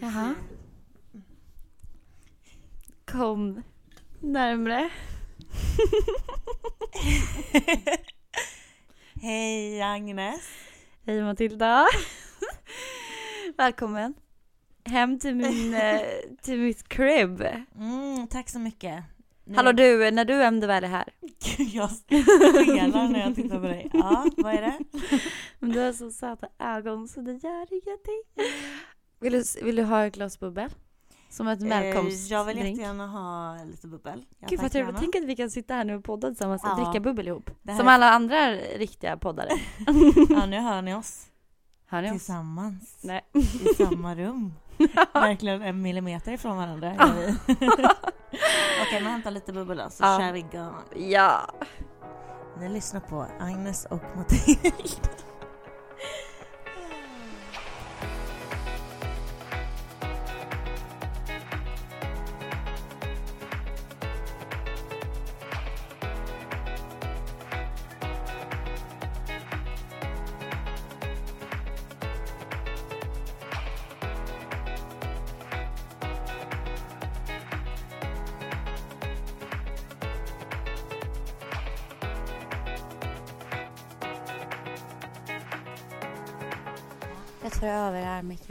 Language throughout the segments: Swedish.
Jaha. Kom närmre. Hej Agnes! Hej Matilda. Välkommen hem till, min, eh, till mitt crib. Mm, tack så mycket. Nu- Hallå du, när du ändå väl är här. jag skenar när jag tittar på dig. Ja, vad är det? Men du har så söta ögon så det gör ingenting. Vill du, vill du ha ett glas bubbel? Som ett Eh, välkomstdrink? Jag vill jättegärna ha lite bubbel. Ja, Gud vad trevligt. Tänk att vi kan sitta här nu och podda tillsammans och Ja. dricka bubbel ihop. Här Som alla andra riktiga poddare. Ja, nu hör ni oss Hör ni oss? tillsammans Nej. i samma rum. Verkligen en millimeter ifrån varandra. är vi. Okej, men hämta lite bubbel så Ja. kör vi igång. Ja. Ni lyssnar på Agnes och Matilda.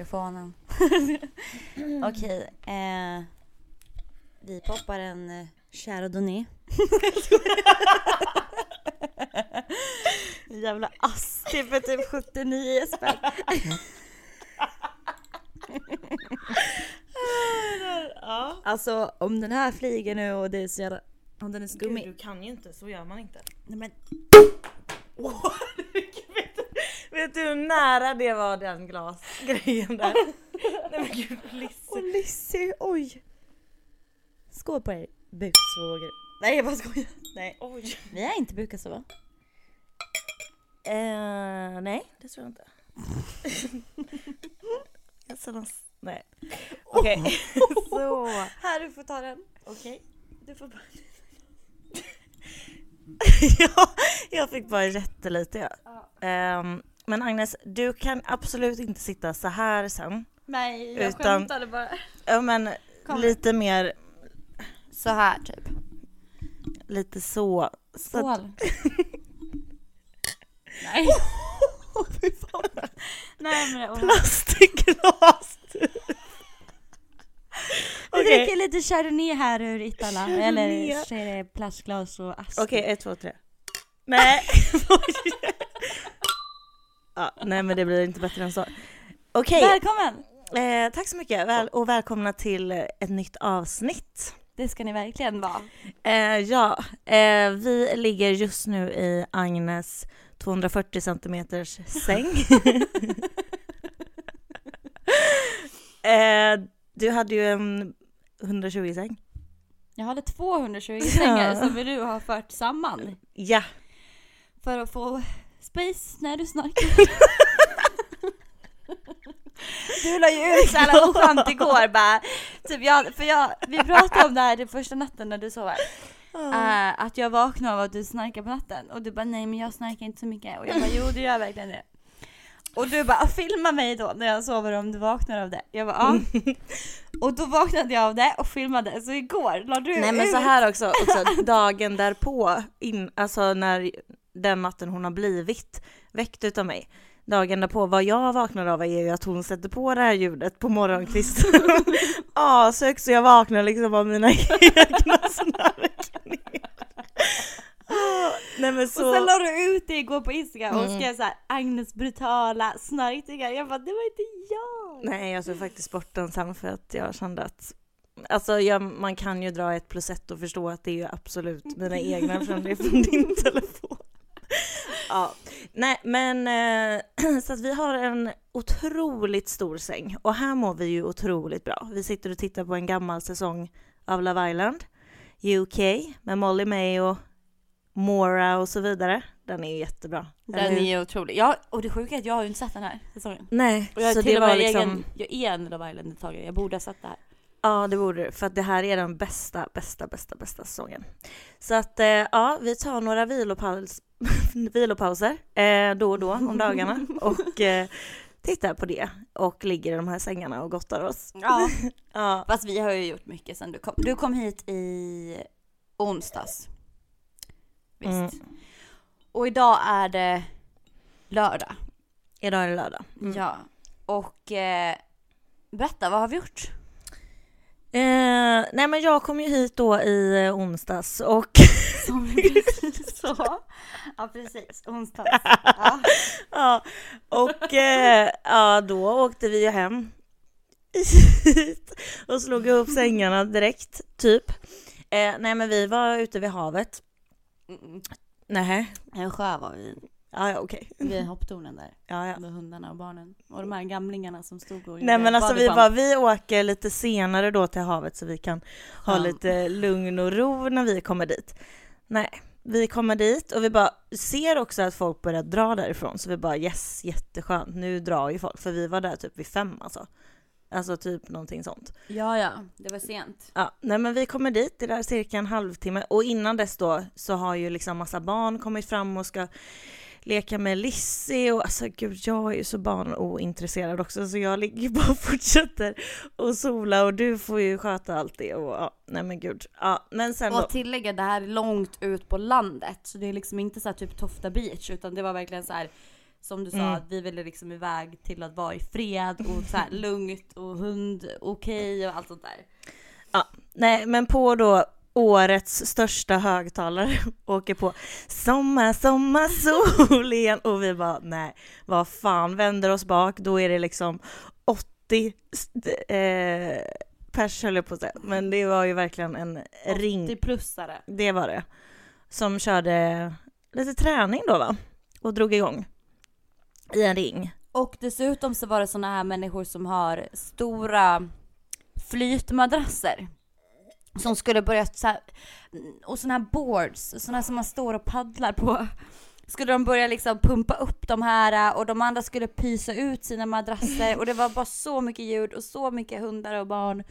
Mikrofonen. Okej, eh, vi poppar en eh, Chardonnay. Jävla asti för typ 79 spänn. Ja. Alltså om den här flyger nu och det är så jävla... Om den är Gud, skummig. du kan ju inte, så gör man inte. Nej, men, Åh, vet, du, vet du hur nära det var den glasgrejen där? Nej men gud Lisse. Åh Lizzie, oj! Skål på er buksvågor. Nej jag bara skojar. Nej. Oj. Vi är inte bukar så va? Eh, nej, det tror jag inte. jag någon... Nej. Okej, så. Här du får ta den. Okej. Du får bara... ja, jag fick bara jättelite ja. Ehm, men Agnes, du kan absolut inte sitta så här sen. Nej jag Utan- skämtade bara. Ja men Kom. lite mer, Så här typ. lite så. så att-. Nej. Fy fan. Nej men det Plastglas! Vi Okej, dricker lite chardonnay här ur Itala. Eller så är det plastglas och ask. okej ett, två, tre. Nej! ja, nej men det blir inte bättre än så. Okej, Välkommen! eh, tack så mycket Väl, och välkomna till ett nytt avsnitt. Det ska ni verkligen vara. Eh, ja, eh, vi ligger just nu i Agnes 240 centimeters säng. eh, du hade ju en 120 säng. Jag hade 220 sängar som du har fört samman. Ja, För att få space när du snarkar. Du la ju ut så jävla oskönt igår bara. Typ jag, för jag, vi pratade om det här den första natten när du sov här. Eh, att jag vaknade av att du snarkar på natten. Och du bara nej men jag snarkar inte så mycket. Och jag bara jo du gör verkligen det. Och du bara filma mig då när jag sover om du vaknar av det. Jag bara ja. Och då vaknade jag av det och filmade. Så igår la du nej men ut. så här också, också dagen därpå, in, alltså när den natten hon har blivit väckt utav mig. Dagen därpå, vad jag vaknar av är ju att hon sätter på det här ljudet på morgonkvisten. Ashögt så jag vaknar liksom av mina egna snarkningar. Nej men så... Och sen la du ut det igår på Instagram och Mm. skrev såhär Agnes brutala snarkningar. Jag bara det var inte jag. Nej, jag tog faktiskt bort den sen för att jag kände att Alltså jag, man kan ju dra ett plus ett och förstå att det är ju absolut mina egna från det från din telefon. Ja, nej men eh, så att vi har en otroligt stor säng och här mår vi ju otroligt bra. Vi sitter och tittar på en gammal säsong av Love Island, UK med Molly May och Mora och så vidare. Den är ju jättebra. Den är otrolig. Ja, och det sjuka är att jag har ju inte sett den här säsongen. Nej, Och jag är så till det var egen, liksom... jag är en Love Island-deltagare. Jag borde ha sett det här. Ja, det borde du, för att det här är den bästa, bästa, bästa, bästa säsongen. Så att eh, ja, vi tar några vilopaus, vilopauser eh, då och då om dagarna och eh, tittar på det och ligger i de här sängarna och gottar oss. Ja. Ja, Fast vi har ju gjort mycket sen du kom. Du kom hit i onsdags. Visst. Mm. Och idag är det lördag. idag är det lördag. Ja. Och eh, berätta, vad har vi gjort? Nej men jag kom ju hit då i eh, onsdags och Som precis så. Ja precis, onsdags. Ja. ja, och eh, ja, då åkte vi ju hem hit och slog ihop sängarna direkt, typ. Eh, nej men vi var ute vid havet. Mm. Nej, En sjö var vi ja, ja okej. vid hopptornen där. Ja, ja. Med hundarna och barnen. Och de här gamlingarna som stod och Nej men alltså vi bara, vi åker lite senare då till havet så vi kan ha Ja. lite lugn och ro när vi kommer dit. Nej, vi kommer dit och vi bara ser också att folk börjar dra därifrån så vi bara yes, jätteskönt, nu drar ju folk för vi var där typ vid fem alltså. Alltså typ någonting sånt. Ja ja, det var sent. Ja, nej men vi kommer dit, det där cirka en halvtimme och innan dess då så har ju liksom massa barn kommit fram och ska leka med Lizzie och alltså gud jag är ju så barnointresserad också så jag ligger bara och fortsätter och sola och du får ju sköta allt det och ja, nej men gud. Ja, men sen då. Och tillägga, det här är långt ut på landet. Så det är liksom inte så typ Tofta beach utan det var verkligen så här som du sa, Mm. att vi ville liksom iväg till att vara i fred och så här lugnt och hund okej och allt sånt där. Nej men på då årets största högtalare åker på Sommar, sommar, sol igen och vi bara nej, vad fan, vänder oss bak, då är det liksom 80 eh, pers höll jag på att säga, men det var ju verkligen en ring, 80-plussare. det var det, som körde lite träning då va, och drog igång i en ring. Och dessutom så var det såna här människor som har stora flytmadrasser. Som skulle börja så här, och såna här boards, såna som man står och paddlar på. Skulle de börja liksom pumpa upp de här och de andra skulle pysa ut sina madrasser och det var bara så mycket ljud och så mycket hundar och barn.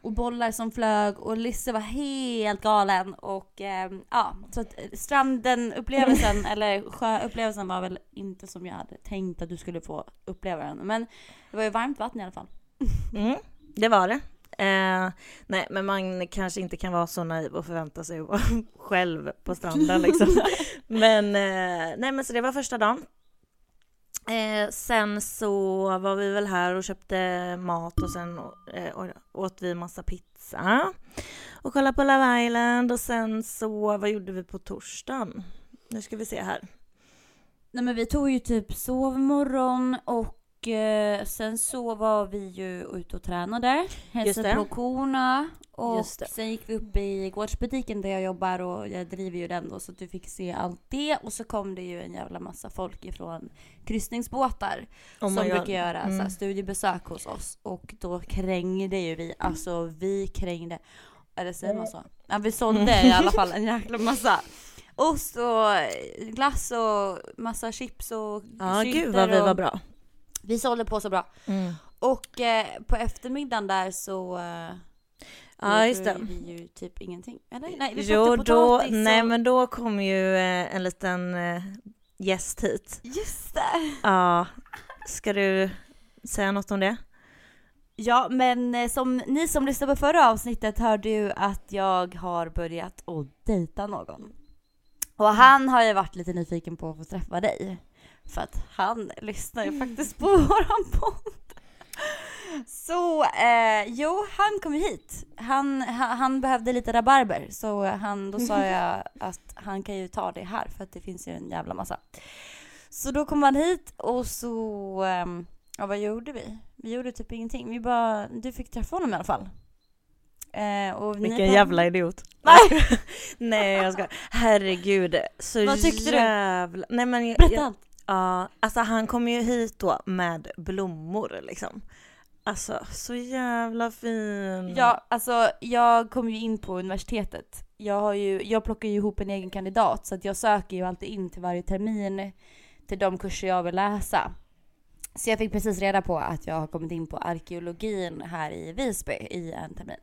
Och bollar som flög och Lisse var helt galen och eh, ja, så att eh, stranden upplevelsen eller sjöupplevelsen var väl inte som jag hade tänkt att du skulle få uppleva den. Men det var ju varmt vatten i alla fall. Mm, det var det. Eh, nej, men man kanske inte kan vara så naiv och förvänta sig att vara själv på stranden liksom. men, eh, nej men så det var första dagen. Eh, sen så var vi väl här och köpte mat och sen eh, åt vi massa pizza. Och kollade på Love Island och sen så, vad gjorde vi på torsdagen? Nu ska vi se här. Nej men vi tog ju typ sovmorgon och eh, sen så var vi ju ute och tränade. Hälsade på korna. Och sen gick vi upp i gårdsbutiken där jag jobbar och jag driver ju den då så att du fick se allt det. Och så kom det ju en jävla massa folk ifrån kryssningsbåtar. Oh som God. brukar göra så Mm. här, studiebesök hos oss. Och då krängde ju vi, alltså vi krängde. Eller säger man så? Ja vi sålde i alla fall en jäkla massa. Ost och glass och massa chips och Ja, sylter gud vad vi och- var bra. Vi sålde på så bra. Mm. Och eh, på eftermiddagen där så eh, Ja, just det. vi ju typ ingenting. Eller? Nej, vi Jo, plockade då, potatis nej och... men då kom ju eh, en liten eh, gäst hit. Just det! Ja, ska du säga något om det? Ja, men eh, som ni som lyssnade på förra avsnittet hörde ju att jag har börjat att dejta någon. Och han har ju varit lite nyfiken på att få träffa dig. För att han lyssnar ju faktiskt på våran podd. Så eh, jo, han kom ju hit. Han, han, han behövde lite rabarber så han, då sa jag att han kan ju ta det här för att det finns ju en jävla massa. Så då kom han hit och så, ehm, ja vad gjorde vi? Vi gjorde typ ingenting. Vi bara, du fick träffa honom i alla fall. Eh, och Vilken kan- jävla idiot. Nej! Nej jag ska. Herregud. Så Vad tyckte du? jävla... Nej men jag, Berätta allt. Ja, alltså han kom ju hit då med blommor liksom. Alltså så jävla fin. Ja, alltså jag kom ju in på universitetet. Jag, har ju, jag plockar ju ihop en egen kandidat så att jag söker ju alltid in till varje termin till de kurser jag vill läsa. Så jag fick precis reda på att jag har kommit in på arkeologin här i Visby i en termin.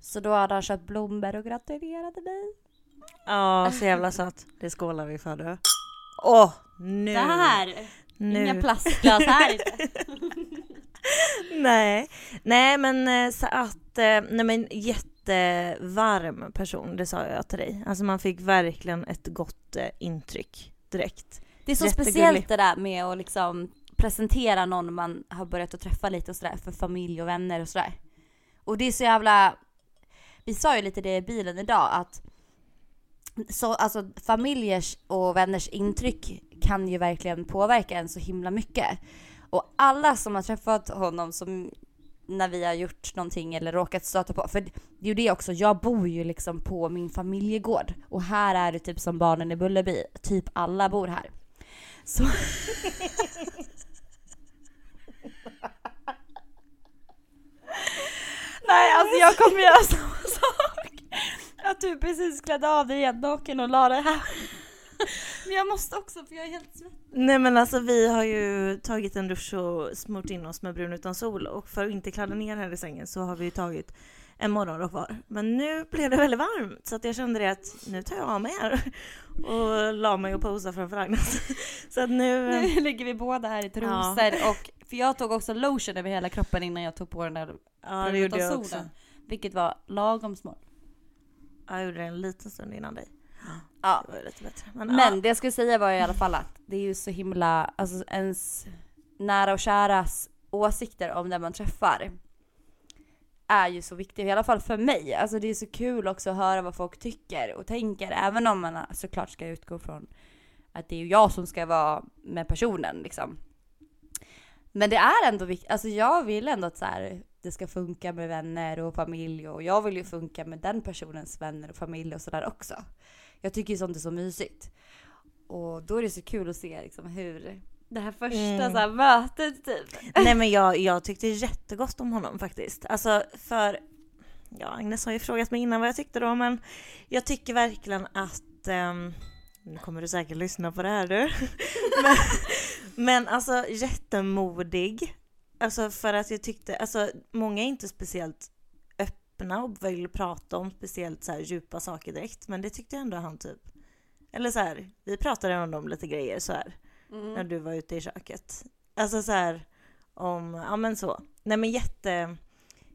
Så då hade han köpt blommor och gratulerade mig. Ja, så jävla söt. Det skålar vi för du. Åh, nu. Där! nu. Inga plastglas här. Nej, nej men eh, så att, eh, nej men jättevarm person, det sa jag till dig. Alltså man fick verkligen ett gott eh, intryck direkt. Det är så Jättegullig. speciellt det där med att liksom presentera någon man har börjat att träffa lite och sådär för familj och vänner och sådär. Och det är så jävla, vi sa ju lite det i bilen idag att så, alltså familjers och vänners intryck kan ju verkligen påverka en så himla mycket. Och alla som har träffat honom som när vi har gjort någonting eller råkat stöta på, för det är ju det också, jag bor ju liksom på min familjegård och här är det typ som barnen i Bullerby, typ alla bor här. Så... Nej alltså jag kommer göra samma sak. Att du precis klädde av dig helt naken och la det här. Men jag måste också för jag är helt svettig. Nej men alltså vi har ju tagit en dusch och smort in oss med brun utan sol och för att inte kladda ner här i sängen så har vi ju tagit en morgonrock var. Men nu blev det väldigt varmt så att jag kände det att nu tar jag av mig här och la mig och posade framför Agnes. Så att nu... Nu ligger vi båda här i trosor och för jag tog också lotion över hela kroppen innan jag tog på den där Ja brun utan jag också. solen. Vilket var lagom smart. Ja, Jag gjorde det en liten stund innan dig. Ja. Det var lite bättre. Men, Men ja. det jag skulle säga var i alla fall att det är ju så himla, alltså ens nära och käras åsikter om den man träffar är ju så viktiga, i alla fall för mig. Alltså det är så kul också att höra vad folk tycker och tänker, även om man såklart ska utgå från att det är ju jag som ska vara med personen liksom. Men det är ändå viktigt, alltså jag vill ändå att så här, det ska funka med vänner och familj och jag vill ju funka med den personens vänner och familj och sådär också. Jag tycker ju sånt är så mysigt. Och då är det så kul att se liksom hur det här första Mm. så här, mötet typ. Nej men jag, jag tyckte jättegott om honom faktiskt. Alltså för, ja Agnes har ju frågat mig innan vad jag tyckte då men jag tycker verkligen att, ehm, nu kommer du säkert lyssna på det här du. men, men alltså jättemodig. Alltså för att jag tyckte, alltså många är inte speciellt öppna och vill prata om speciellt så här djupa saker direkt men det tyckte jag ändå han typ. Eller så här, vi pratade ändå om lite grejer så här när du var ute i köket. Alltså så här om, ja men så. Nej men jätte,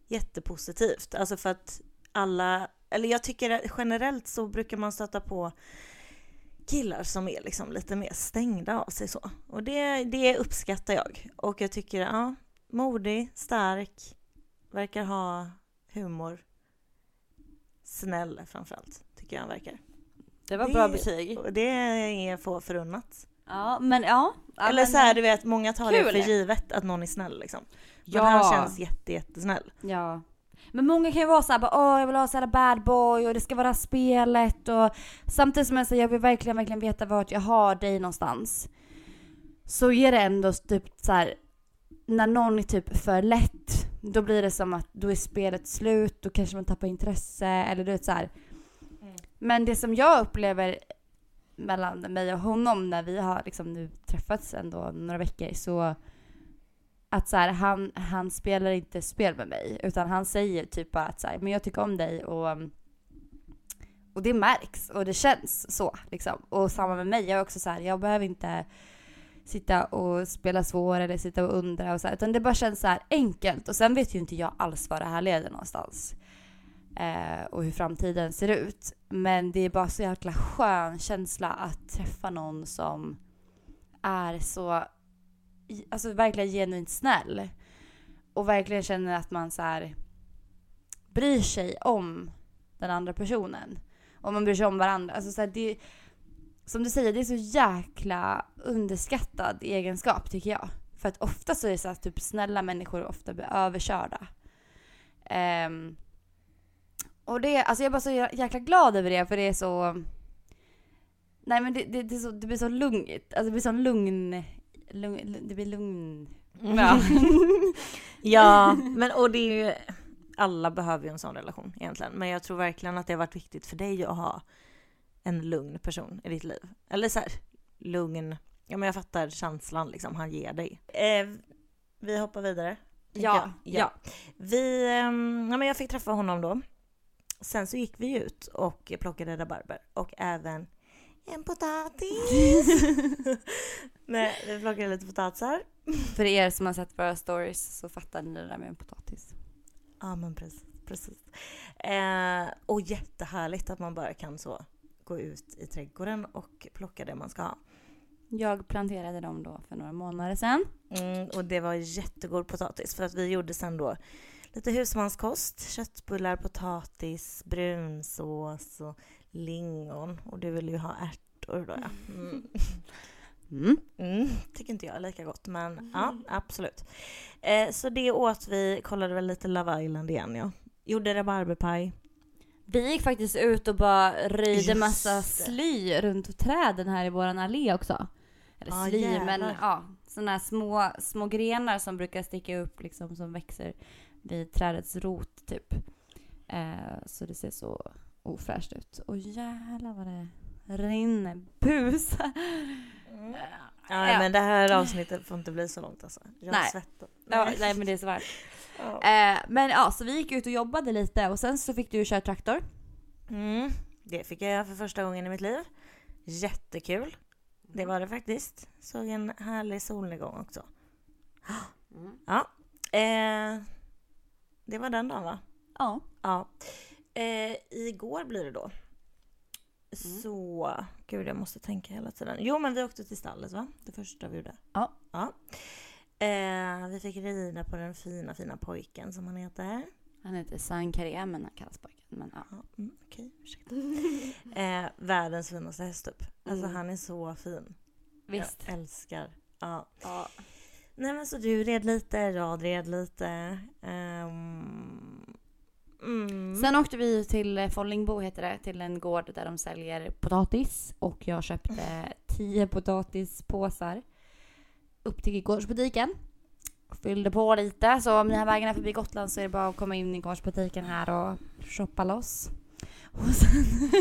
jättepositivt. Alltså för att alla, eller jag tycker generellt så brukar man stöta på killar som är liksom lite mer stängda av sig så. Och det, det uppskattar jag. Och jag tycker, ja, modig, stark, verkar ha humor. Snäll framförallt, tycker jag han verkar. Det var Det- bra betyg. Det är få förunnat. Ja men ja. ja Eller men, så här, du vet, många tar det kul. för givet att någon är snäll liksom. Men Ja. han känns jätte, jättesnäll. Ja. Men många kan ju vara såhär åh jag vill ha såhär bad boy och det ska vara spelet och samtidigt som jag säger jag vill verkligen, verkligen veta vart jag har dig någonstans. Så är det ändå typ så här när någon är typ för lätt, då blir det som att då är spelet slut, då kanske man tappar intresse eller du vet så här. Mm. Men det som jag upplever mellan mig och honom när vi har liksom nu träffats ändå några veckor så att så här, han, han spelar inte spel med mig utan han säger typ bara att så här, men jag tycker om dig och och det märks och det känns så liksom. Och samma med mig, jag är också så här, jag behöver inte sitta och spela svår eller sitta och undra och så här, utan det bara känns så här enkelt och sen vet ju inte jag alls vad det här leder någonstans. Eh, och hur framtiden ser ut. Men det är bara så jäkla skön känsla att träffa någon som är så, alltså verkligen genuint snäll. Och verkligen känner att man så här bryr sig om den andra personen. Och man bryr sig om varandra. Alltså så här, det, som du säger, det är så jäkla underskattad egenskap tycker jag. För att ofta så är det så att typ snälla människor ofta blir överkörda. Ehm, Och det, alltså jag är bara så jä- jäkla glad över det för det är så... Nej men det, det, det, så, det blir så lugnt. Alltså det blir så lugn... lugn det blir lugn... Ja. Ja, men och det är ju, alla behöver ju en sån relation egentligen. Men jag tror verkligen att det har varit viktigt för dig att ha en lugn person i ditt liv. Eller så här, lugn, ja men jag fattar känslan liksom han ger dig. Eh, vi hoppar vidare. ja, jag. ja. Vi, ehm, ja men jag fick träffa honom då. Sen så gick vi ut och plockade rabarber och även en potatis. Nej, vi plockade lite potatisar. För er som har sett våra stories så fattar ni det där med en potatis. Ja men precis. precis. Eh, och jättehärligt att man bara kan så gå ut i trädgården och plocka det man ska ha. Jag planterade dem då för några månader sedan. Mm, och det var jättegod potatis för att vi gjorde sen då lite husmanskost, köttbullar, potatis, brunsås och lingon. Och du vill ju ha ärtor då ja. Mm. Mm. Mm, tycker inte jag är lika gott men ja absolut. Eh, så det åt vi, kollade väl lite Love Island igen ja. Gjorde rabarberpaj. Vi gick faktiskt ut och bara röjde Just massa sly runt träden här i våran allé också. Eller Ja, sly, jävlar. men ja, sådana här små, små grenar som brukar sticka upp liksom som växer vid trädets rot typ. Eh, så det ser så ofräscht ut. Och jävlar vad det rinner busa. Ja, Ja. men det här avsnittet får inte bli så långt alltså. Jag Nej. svettas. Ja, nej men det är så varmt. Ja. Eh, men ja, så vi gick ut och jobbade lite och sen så fick du köra traktor. Mm, det fick jag göra för första gången i mitt liv. Jättekul. Det var det faktiskt. Såg en härlig solnedgång också. Ja. Eh, det var den dagen va? Ja. Ja. Eh, igår blir det då. Så, gud jag måste tänka hela tiden. Jo men vi åkte till stallet va? Det första vi gjorde. Ja. ja. Eh, vi fick rida på den fina fina pojken som han heter. Han heter Sankare men han kallas pojken. Men ja. Ja, mm, Okej, ursäkta. eh, världens finaste häst typ. Alltså Mm. han är så fin. Visst. Jag älskar. Ja. Ja. Nej men så du red lite, jag red lite. Ehm, mm. Sen åkte vi till eh, Follingbo heter det, till en gård där de säljer potatis och jag köpte 10 potatispåsar upp till gårdsbutiken. Fyllde på lite, så om ni har vägarna förbi Gotland så är det bara att komma in i gårdsbutiken här och shoppa loss. Och sen...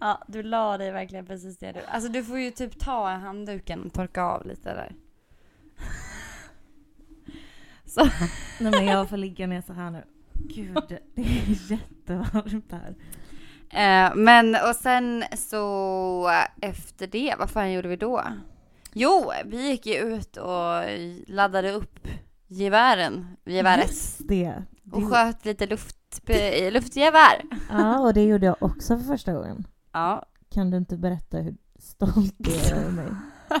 ja, du la dig verkligen precis det du... Alltså du får ju typ ta handduken och torka av lite där. så... Nej men jag får ligga ner så här nu. Gud, det är jättevarmt här. Eh, men och sen så efter det, vad fan gjorde vi då? Jo, vi gick ju ut och laddade upp gevären, geväret det. och sköt lite luft, eh, luftgevär. Ja, och det gjorde jag också för första gången. Ja, Kan du inte berätta hur stolt du är över mig?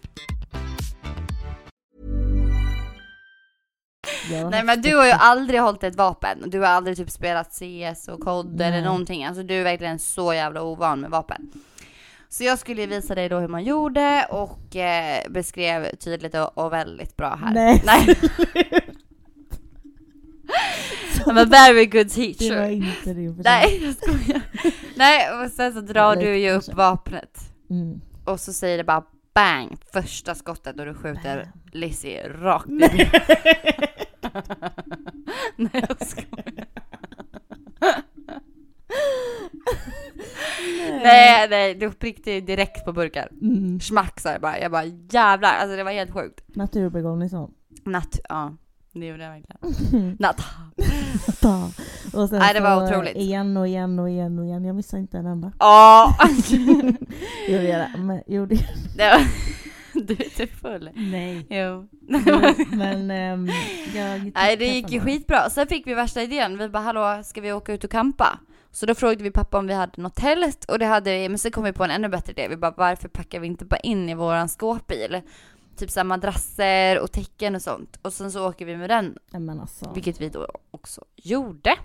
nej men du har ju aldrig hållit ett vapen. Du har aldrig typ spelat CS och COD eller någonting. Alltså du är verkligen så jävla ovan med vapen. Så jag skulle visa dig då hur man gjorde och eh, beskrev tydligt och, och väldigt bra här. Nej. nej. I'm a very good teacher. inte din Nej, jag skojar. Nej, och sen så drar du ju upp vapnet. Mm. Och så säger det bara bang, första skottet och du skjuter Lizzie rakt i Nej jag skojar. nej. nej, nej, det prickade direkt på burkar. Mm. Schmack sa jag bara. Jag bara jävlar, alltså det var helt sjukt. Naturbegåvning så. Natt, ja. Det gjorde jag verkligen. Natt. Natta. Och sen Nej, det var otroligt. igen och igen och igen och igen. Jag missade inte en enda. Ja. gjorde jag det? Men, gjorde jag? Du är inte full. Nej. Jo. Men, men ehm, jag Nej det gick ju skitbra. Sen fick vi värsta idén. Vi bara hallå, ska vi åka ut och campa? Så då frågade vi pappa om vi hade något tält och det hade vi, men sen kom vi på en ännu bättre idé. Vi bara varför packar vi inte bara in i våran skåpbil? Typ så här madrasser och täcken och sånt. Och sen så åker vi med den, alltså. vilket vi då också gjorde.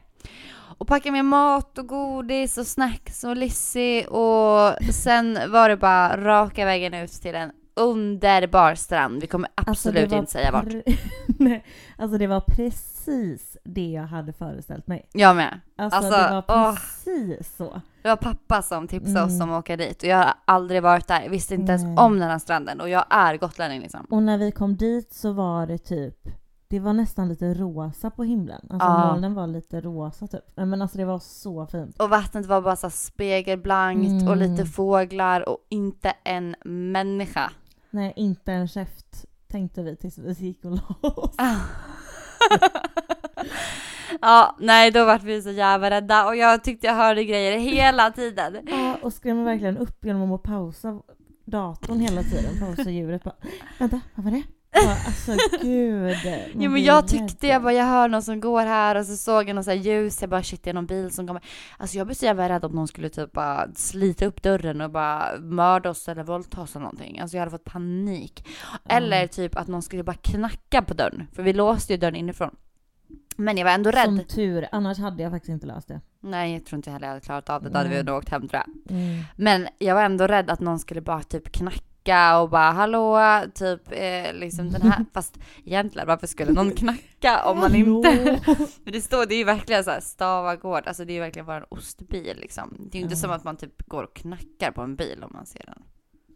Och packade med mat och godis och snacks och Lizzie och sen var det bara raka vägen ut till en underbar strand. Vi kommer Alltså, absolut var inte säga vart. Nej, alltså det var precis det jag hade föreställt mig. Jag med. Alltså, Alltså, det var åh. precis så. Det var pappa som tipsade oss Mm. om att åka dit och jag har aldrig varit där. Jag visste inte Nej. ens om den här stranden och jag är gotlänning liksom. Och när vi kom dit så var det typ det var nästan lite rosa på himlen. Alltså Ja. molnen var lite rosa typ. Nej, Men alltså det var så fint. Och vattnet var bara så spegelblankt och Mm. lite fåglar och inte en människa. Nej, inte en käft tänkte vi tills vi gick och la oss. ja, nej då vart vi så jävla rädda och jag tyckte jag hörde grejer hela tiden. Ja, och skrämmer verkligen upp genom att pausa datorn hela tiden. Pausa ljudet bara. Vänta, vad var det? Ja, alltså gud. Jo men jag tyckte, jag bara jag hör någon som går här och så såg jag någon så ljus, jag bara shit det är någon bil som kommer. Alltså jag blev så jävla rädd att någon skulle typ bara slita upp dörren och bara mörda oss eller våldta oss eller någonting. Alltså jag hade fått panik. Eller typ att någon skulle bara knacka på dörren, för vi låste ju dörren inifrån. Men jag var ändå rädd. Som tur, annars hade jag faktiskt inte löst det. Nej jag tror inte heller jag hade klarat av det, då hade vi Nej. nog åkt hem tror jag. Mm. Men jag var ändå rädd att någon skulle bara typ knacka och bara hallå, typ eh, liksom den här. Fast egentligen varför skulle någon knacka om man inte... Men det står, det är ju verkligen så här Stavagård, alltså det är ju verkligen bara en ostbil liksom. Det är ju inte Ja. som att man typ går och knackar på en bil om man ser den.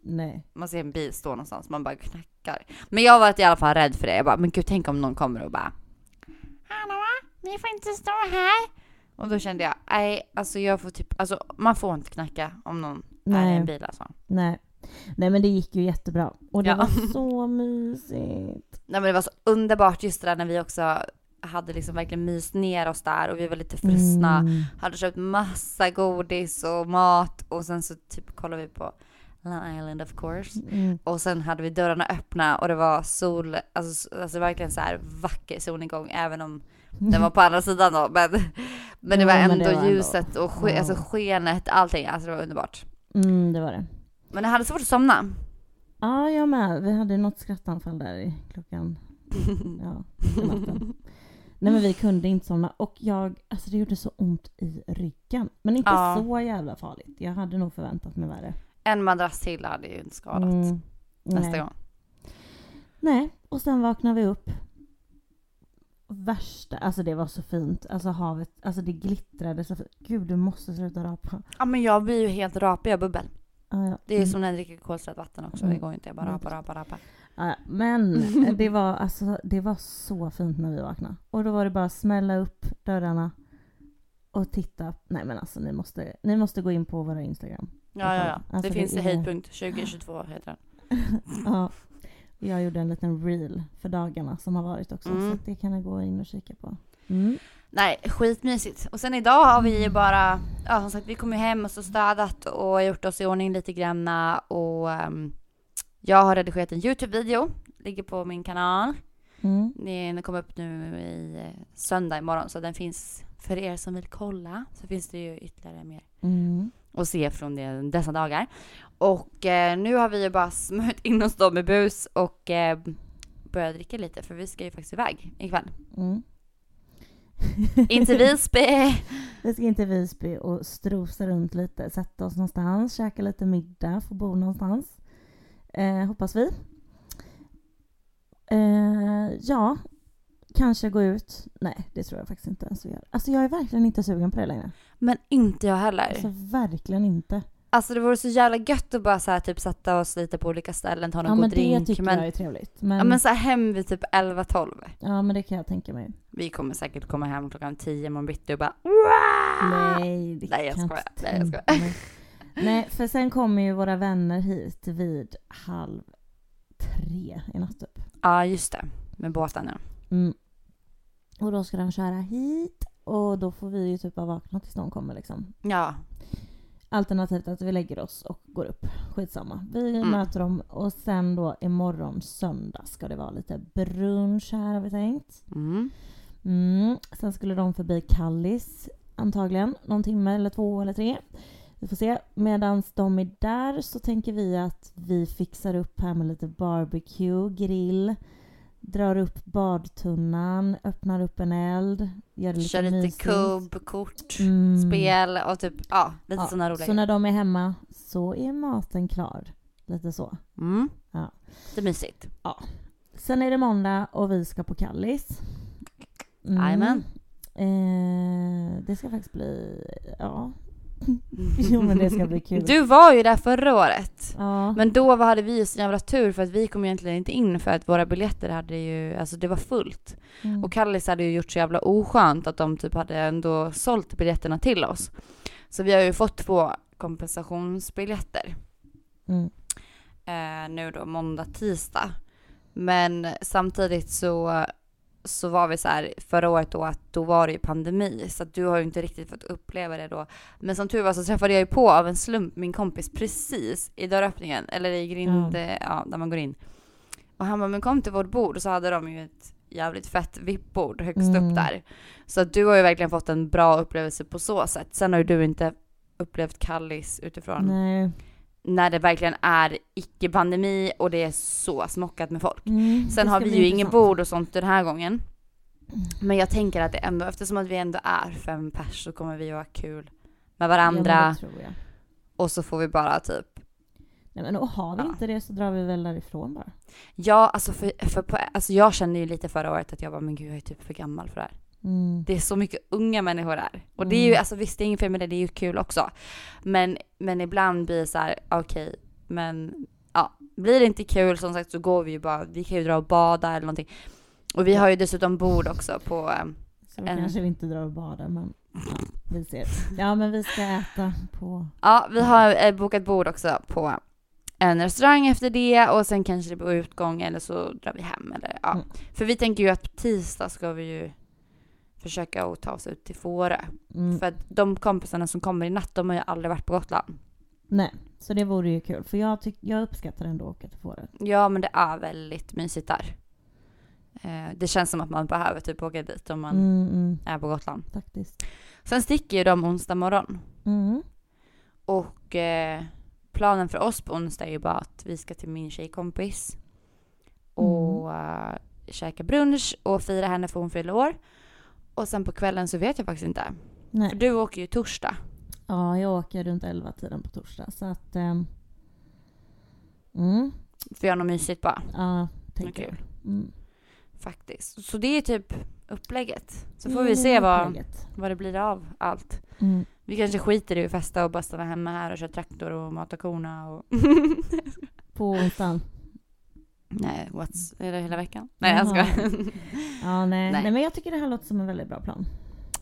Nej. Man ser en bil stå någonstans, man bara knackar. Men jag var i alla fall rädd för det. Jag bara, men gud tänk om någon kommer och bara Hallå, ni får inte stå här. Och då kände jag, nej alltså jag får typ, alltså man får inte knacka om någon är i Nej. en bil alltså. Nej. Nej men det gick ju jättebra. Och det Ja. var så mysigt. Nej men det var så underbart just det där när vi också hade liksom verkligen myst ner oss där och vi var lite frusna. Mm. Hade köpt massa godis och mat och sen så typ kollade vi på Long Island of course. Mm. Och sen hade vi dörrarna öppna och det var sol, alltså, alltså verkligen så här vacker solnedgång även om den var på andra sidan då. Men, men det var ändå det var ändå- ljuset och ske, alltså skenet, allting. Alltså det var underbart. Mm, det var det. Men jag hade svårt att somna. Ja, jag med. Vi hade något skrattanfall där i klockan, ja. Nej men vi kunde inte somna och jag, alltså det gjorde så ont i ryggen. Men inte Ja. så jävla farligt. Jag hade nog förväntat mig värre. En madrass till hade ju inte skadat Mm, nästa nej. gång. Nej, och sen vaknade vi upp. Värsta, alltså det var så fint. Alltså havet, alltså det glittrade så fint. Gud du måste sluta rapa. Ja men jag blir ju helt rapig av bubbel. Ja. Det är ju Mm. som när jag dricker kolsyrat vatten också. Mm. Det går ju inte. Jag bara Mm. rapar, rapar, rapar. Ja, ja. Men det var, alltså, det var så fint när vi vaknade. Och då var det bara att smälla upp dörrarna och titta. Nej men alltså ni måste, ni måste gå in på våra Instagram. Ja, ja, ja. Alltså, det det finns i höjdpunkt 2022 heter den. ja. Jag gjorde en liten reel för dagarna som har varit också. Mm. Så det kan ni gå in och kika på. Mm. Nej, skitmysigt. Och sen idag har vi ju bara, ja som sagt vi kom ju hem och så städat och gjort oss i ordning lite granna och ehm, jag har redigerat en Youtube-video, ligger på min kanal. Mm. Den kommer upp nu i eh, söndag imorgon så den finns för er som vill kolla så finns det ju ytterligare mer Mm. att se från det, dessa dagar. Och eh, nu har vi ju bara smörjt in oss då med bus och eh, börjat dricka lite för vi ska ju faktiskt iväg ikväll. Mm. In till Visby! Vi ska in till Visby och strosa runt lite, sätta oss någonstans, käka lite middag, få bo någonstans. Eh, hoppas vi. Eh, ja, kanske gå ut. Nej, det tror jag faktiskt inte ens vi gör. Alltså jag är verkligen inte sugen på det längre. Men inte jag heller. Alltså verkligen inte. Alltså det vore så jävla gött att bara så här, typ sätta oss lite på olika ställen, ta någon Ja god men det drink. tycker men, jag är trevligt. Men, ja, men så här, hem vid typ 11-12. ja men det kan jag tänka mig. Vi kommer säkert komma hem klockan 10 imorgon bitti och bara Nej, det Nej, jag kan skojar. inte Nej, jag mig. Nej, för sen kommer ju våra vänner hit vid halv tre i natt typ. Ja, just det. Med båten ja. Mm. Och då ska de köra hit och då får vi ju typ bara vakna tills de kommer liksom. Ja. Alternativt att vi lägger oss och går upp. Skitsamma. Vi Mm. möter dem och sen då imorgon söndag ska det vara lite brunch här har vi tänkt. Mm. Mm. Sen skulle de förbi Kallis antagligen. Någon timme eller två eller tre. Vi får se. Medan de är där så tänker vi att vi fixar upp här med lite barbecue, grill. Drar upp badtunnan, öppnar upp en eld. Gör det lite Kör lite mysigt. kubb, kort, Mm. spel och typ, ja, lite Ja, sådana roliga Så när de är hemma så är maten klar. Lite så. Mm. Ja. Är mysigt. Sen är det måndag och vi ska på Kallis. Mm. Jajamän. Eh, det ska faktiskt bli, ja. Jo men det ska bli kul. Du var ju där förra året. Ja. Men då var- hade vi ju så jävla tur för att vi kom egentligen inte in för att våra biljetter hade ju, alltså det var fullt. Mm. Och Kallis hade ju gjort så jävla oskönt att de typ hade ändå sålt biljetterna till oss. Så vi har ju fått två kompensationsbiljetter. Mm. eh, nu då måndag, tisdag. Men samtidigt så, så var vi så här förra året då att då var det ju pandemi så att du har ju inte riktigt fått uppleva det då. Men som tur var så träffade jag ju på av en slump min kompis precis i dörröppningen eller i grind, ja där man går in. Och han bara, men kom till vårt bord och så hade de ju ett jävligt fett VIP-bord högst Mm. upp där. Så att du har ju verkligen fått en bra upplevelse på så sätt. Sen har ju du inte upplevt Kallis utifrån Nej. När det verkligen är icke-pandemi och det är så smockat med folk. Mm, Sen har vi ju ingen intressant. bord och sånt den här gången. Men jag tänker att det ändå, eftersom att vi ändå är fem pers så kommer vi att ha kul med Ja, varandra jag. och så får vi bara typ Nej, men och har vi Ja. inte det så drar vi väl därifrån bara. Ja, alltså, för, för på, alltså jag kände ju lite förra året att jag bara, men gud jag är typ för gammal för det här. Mm. Det är så mycket unga människor där. Och det är ju, Mm. alltså visst det är inget fel med det, det är ju kul också. Men, men ibland blir det så här, okej, men ja, blir det inte kul som sagt så går vi ju bara, vi kan ju dra och bada eller någonting. Och vi har ju dessutom bord också på, eh, Så då En- kanske vi inte drar och badar men ja, vi ser. Ja men vi ska äta på... ja vi har eh, bokat bord också på en restaurang efter det och sen kanske det blir utgång eller så drar vi hem eller ja. Mm. För vi tänker ju att på tisdag ska vi ju försöka att ta oss ut till Fårö. Mm. För att de kompisarna som kommer i natt, de har ju aldrig varit på Gotland. Nej, så det vore ju kul. För jag, tyck, jag uppskattar ändå att åka till Fårö. Ja, men det är väldigt mysigt där. Eh, det känns som att man behöver typ åka dit om man Mm, mm, är på Gotland. faktiskt. Sen sticker ju de onsdag morgon. Mm. Och eh, planen för oss på onsdag är ju bara att vi ska till min tjejkompis. Och eh, käka brunch och fira henne för hon fyller år. Och sen på kvällen så vet jag faktiskt inte. För Nej. du åker ju torsdag. Ja, jag åker runt 11 tiden på torsdag. Så att... ehm, mm, För jag har något mysigt bara. ja, tänker Kul. jag. Mm. Faktiskt. Så det är typ upplägget. Så får vi se vad, Upplägget. vad det blir av allt. Mm. Vi kanske skiter i att festa och bara stanna hemma här och köra traktor och mata korna och... På onsdagen. Nej, what's... Är det hela veckan? Nej, jag Jaha. ska. Ja, nej. Nej. nej. men jag tycker det här låter som en väldigt bra plan.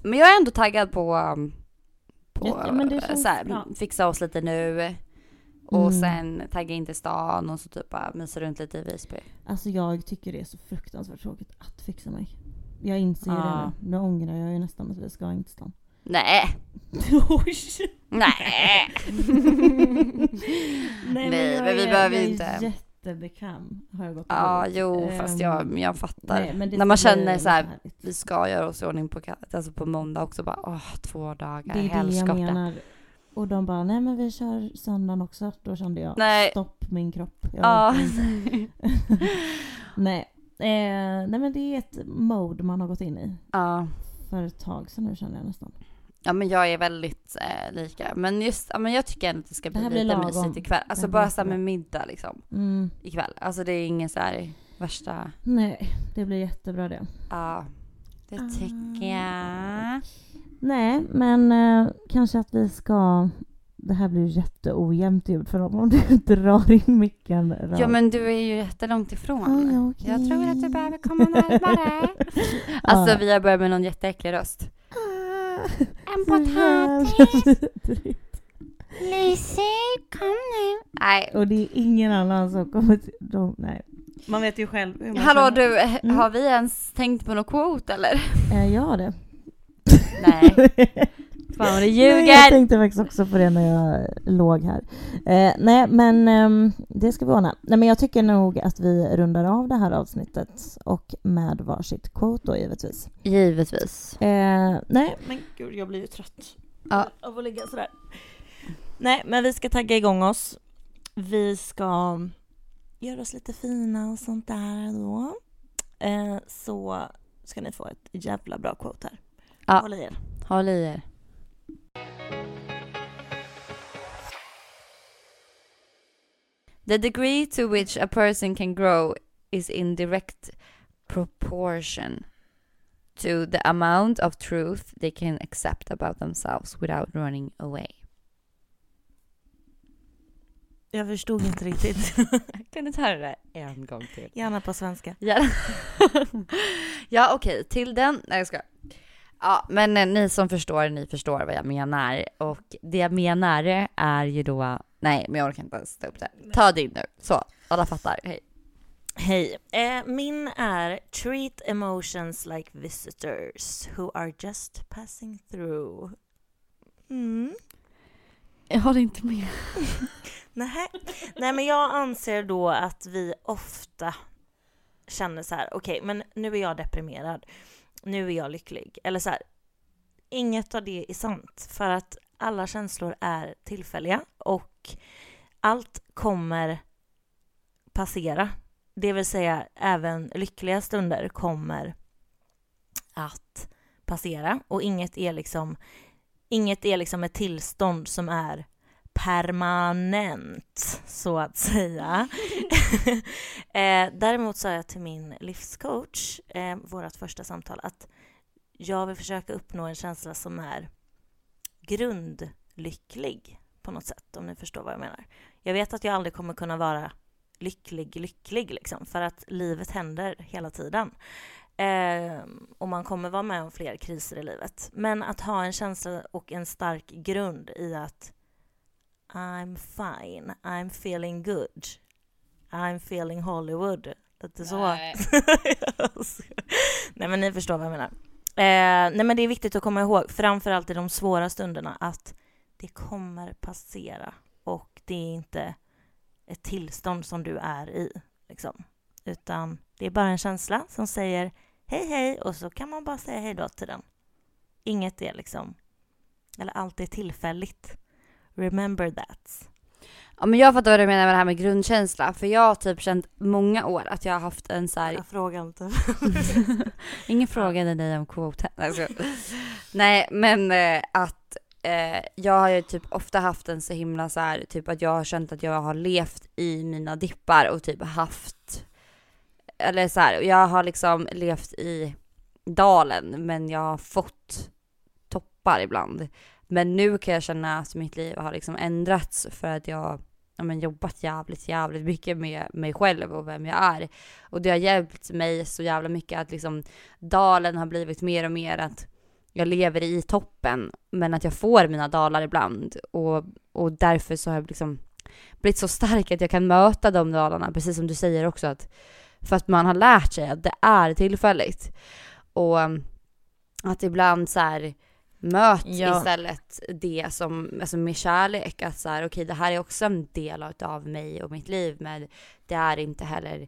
Men jag är ändå taggad på... um, På Ja, men så här, fixa oss lite nu. Och Mm. sen tagga in till stan och så typ bara mysa runt lite i Visby. Alltså jag tycker det är så fruktansvärt tråkigt att fixa mig. Jag inser ju Ja. det nu. Nu ångrar jag ju nästan att vi ska in till stan. Nej! Oj! Nej! Nej, Nej, jag men vi behöver jag ju inte. Jättebekväm har jag gått Ja, emot. jo, fast Ehm, jag, men jag fattar. nej, men det När man känner så här, härligt. vi ska göra oss i ordning på, alltså på måndag också bara, åh, två dagar, Det är det jag menar. Och de bara, nej men vi kör söndagen också. Då kände jag, Nej. stopp min kropp. Jag inte. nej. Eh, nej men det är ett mode man har gått in i. ja. För ett tag sedan nu känner jag nästan. Ja, men jag är väldigt eh, lika. Men just, ja, men jag tycker ändå att det ska Det bli här lite lagom. mysigt ikväll. Det Alltså bara så här jättebra. med middag liksom, Mm. ikväll. Alltså det är ingen så här värsta, Nej, det blir jättebra det. ja, det Ah. tycker jag. Nej, men eh, kanske att vi ska... Det här blir ju jätteojämnt ljud för dem om du drar in micken. Ja men du är ju jättelångt ifrån. Ah, okej. Jag tror att du behöver komma närmare. alltså Ja. vi har börjat med någon jätteäcklig röst. En vidrigt. Lucy, kom nu. Nej. Och det är ingen annan som kommer till... De, nej. Man vet ju själv hur man Hallå känner. du, Mm. har vi ens tänkt på någon quote eller? Eh, jag har det. Nej. Fan vad du Nej, jag ljuger! tänkte faktiskt också på det när jag låg här. Eh, nej, men ehm, det ska vi ordna. Nej, men jag tycker nog att vi rundar av det här avsnittet och med varsitt quote då givetvis. Givetvis. Eh, nej, men gud jag blir ju trött Ja. av att ligga sådär. Nej, men vi ska tagga igång oss. Vi ska göra oss lite fina och sånt där då. Eh, så ska ni få ett jävla bra quote här. Ja. Håll i er. Håll i er. The degree to which a person can grow is in direct proportion to the amount of truth they can accept about themselves without running away. Jag förstod inte riktigt. Kan du ta det där en gång till? Gärna på svenska. Ja, ja okej, till den... Nej jag ska. Ja, men eh, ni som förstår, ni förstår vad jag menar. Och det jag menar är ju då... Nej, men jag orkar inte ens ta upp det. Ta din nu. Så, alla fattar. Hej. Hej. Eh, min är Treat emotions like visitors who are just passing through. Mm. Jag håller inte med. Nej. Nej, men jag anser då att vi ofta känner så här, okej, men nu är jag deprimerad. Nu är jag lycklig. Eller så här, inget av det är sant. För att alla känslor är tillfälliga och allt kommer passera. Det vill säga, även lyckliga stunder kommer att passera och inget är liksom inget är liksom ett tillstånd som är permanent, så att säga. eh, däremot sa jag till min livscoach, eh, vårt första samtal, att jag vill försöka uppnå en känsla som är grundlycklig på något sätt, om ni förstår vad jag menar. Jag vet att jag aldrig kommer kunna vara lycklig, lycklig liksom, för att livet händer hela tiden. Eh, och man kommer vara med om fler kriser i livet. Men att ha en känsla och en stark grund i att I'm fine, I'm feeling good, I'm feeling Hollywood. Lite så. Nej. nej men ni förstår vad jag menar. Eh, nej men det är viktigt att komma ihåg, framförallt i de svåra stunderna, att det kommer passera och det är inte ett tillstånd som du är i. Liksom. Utan det är bara en känsla som säger hej hej och så kan man bara säga hej då till den. Inget är liksom, eller allt är tillfälligt. Remember that. Ja, men jag fattar vad du menar med det här med grundkänsla. För jag har typ känt många år att jag har haft en så här Jag frågar inte. Ingen frågade dig om quote. Nej, skojar. Nej men eh, att eh, jag har ju typ ofta haft en så himla så här, typ att jag har känt att jag har levt i mina dippar och typ haft, eller så här, jag har liksom levt i dalen men jag har fått toppar ibland. Men nu kan jag känna att mitt liv har liksom ändrats för att jag ja, men jobbat jävligt, jävligt mycket med mig själv och vem jag är. Och det har hjälpt mig så jävla mycket att liksom dalen har blivit mer och mer att jag lever i toppen, men att jag får mina dalar ibland. Och, och därför så har jag liksom blivit så stark att jag kan möta de dalarna, precis som du säger också, att för att man har lärt sig att det är tillfälligt. Och att ibland så här möt Ja. istället det som, alltså med kärlek, att så här, okej det här är också en del av mig och mitt liv, men det är inte heller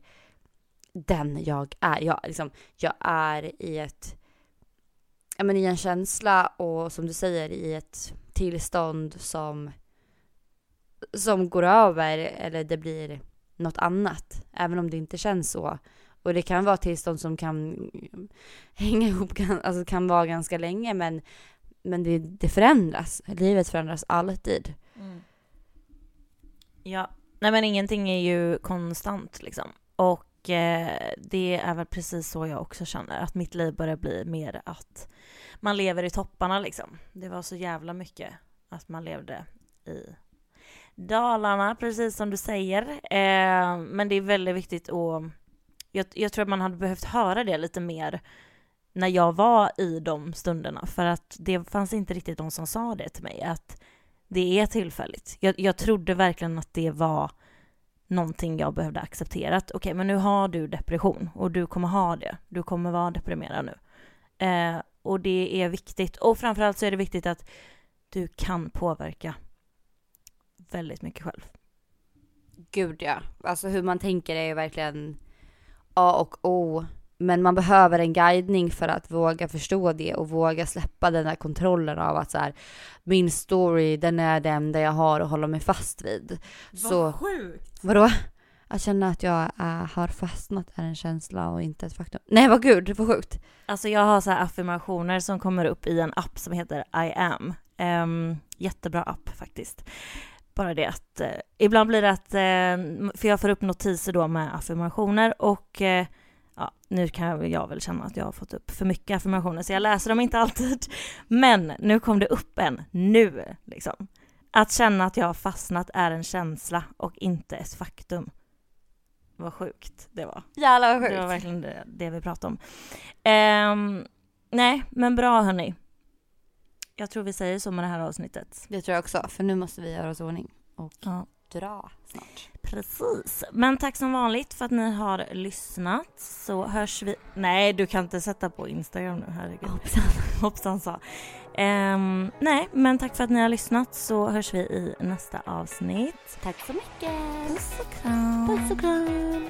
den jag är. Jag, liksom, jag är i ett, ja men i en känsla och som du säger i ett tillstånd som, som går över eller det blir något annat, även om det inte känns så. Och det kan vara tillstånd som kan hänga ihop, alltså kan vara ganska länge men, men det, det förändras. Livet förändras alltid. Mm. Ja, nej men ingenting är ju konstant liksom. Och eh, det är väl precis så jag också känner, att mitt liv börjar bli mer att man lever i topparna liksom. Det var så jävla mycket att man levde i Dalarna, precis som du säger. Eh, men det är väldigt viktigt att... Jag, jag tror att man hade behövt höra det lite mer när jag var i de stunderna, för att det fanns inte riktigt de som sa det till mig, att det är tillfälligt. Jag, jag trodde verkligen att det var någonting jag behövde acceptera. Att okej, men nu har du depression och du kommer ha det. Du kommer vara deprimerad nu. Eh, och det är viktigt. Och framförallt så är det viktigt att du kan påverka väldigt mycket själv. Gud ja. Alltså hur man tänker är ju verkligen A och O. Men man behöver en guidning för att våga förstå det och våga släppa den där kontrollen av att så här, min story den är den där jag har att hålla mig fast vid. Så, sjukt! vadå? Att känna att jag äh, har fastnat är en känsla och inte ett faktum. Nej vad gud, var sjukt. Alltså jag har så här affirmationer som kommer upp i en app som heter I am. Um, jättebra app faktiskt. Bara det att eh, ibland blir det att, eh, för jag får upp notiser då med affirmationer och eh, ja, nu kan jag väl känna att jag har fått upp för mycket affirmationer så jag läser dem inte alltid. Men nu kom det upp en, nu liksom. Att känna att jag har fastnat är en känsla och inte ett faktum. Vad sjukt det var. Jävlar vad Det var sjukt. verkligen det, det vi pratade om. Ehm, nej, men bra hörni. Jag tror vi säger så med det här avsnittet. Det tror jag också, för nu måste vi göra oss i ordning och Ja. Dra snart. Precis. Men tack som vanligt för att ni har lyssnat. Så hörs vi... Nej, du kan inte sätta på Instagram nu, herregud. Hoppsan. Hoppsan sa. Ehm, nej, men tack för att ni har lyssnat så hörs vi i nästa avsnitt. Tack så mycket. Puss och kram. Puss och kram.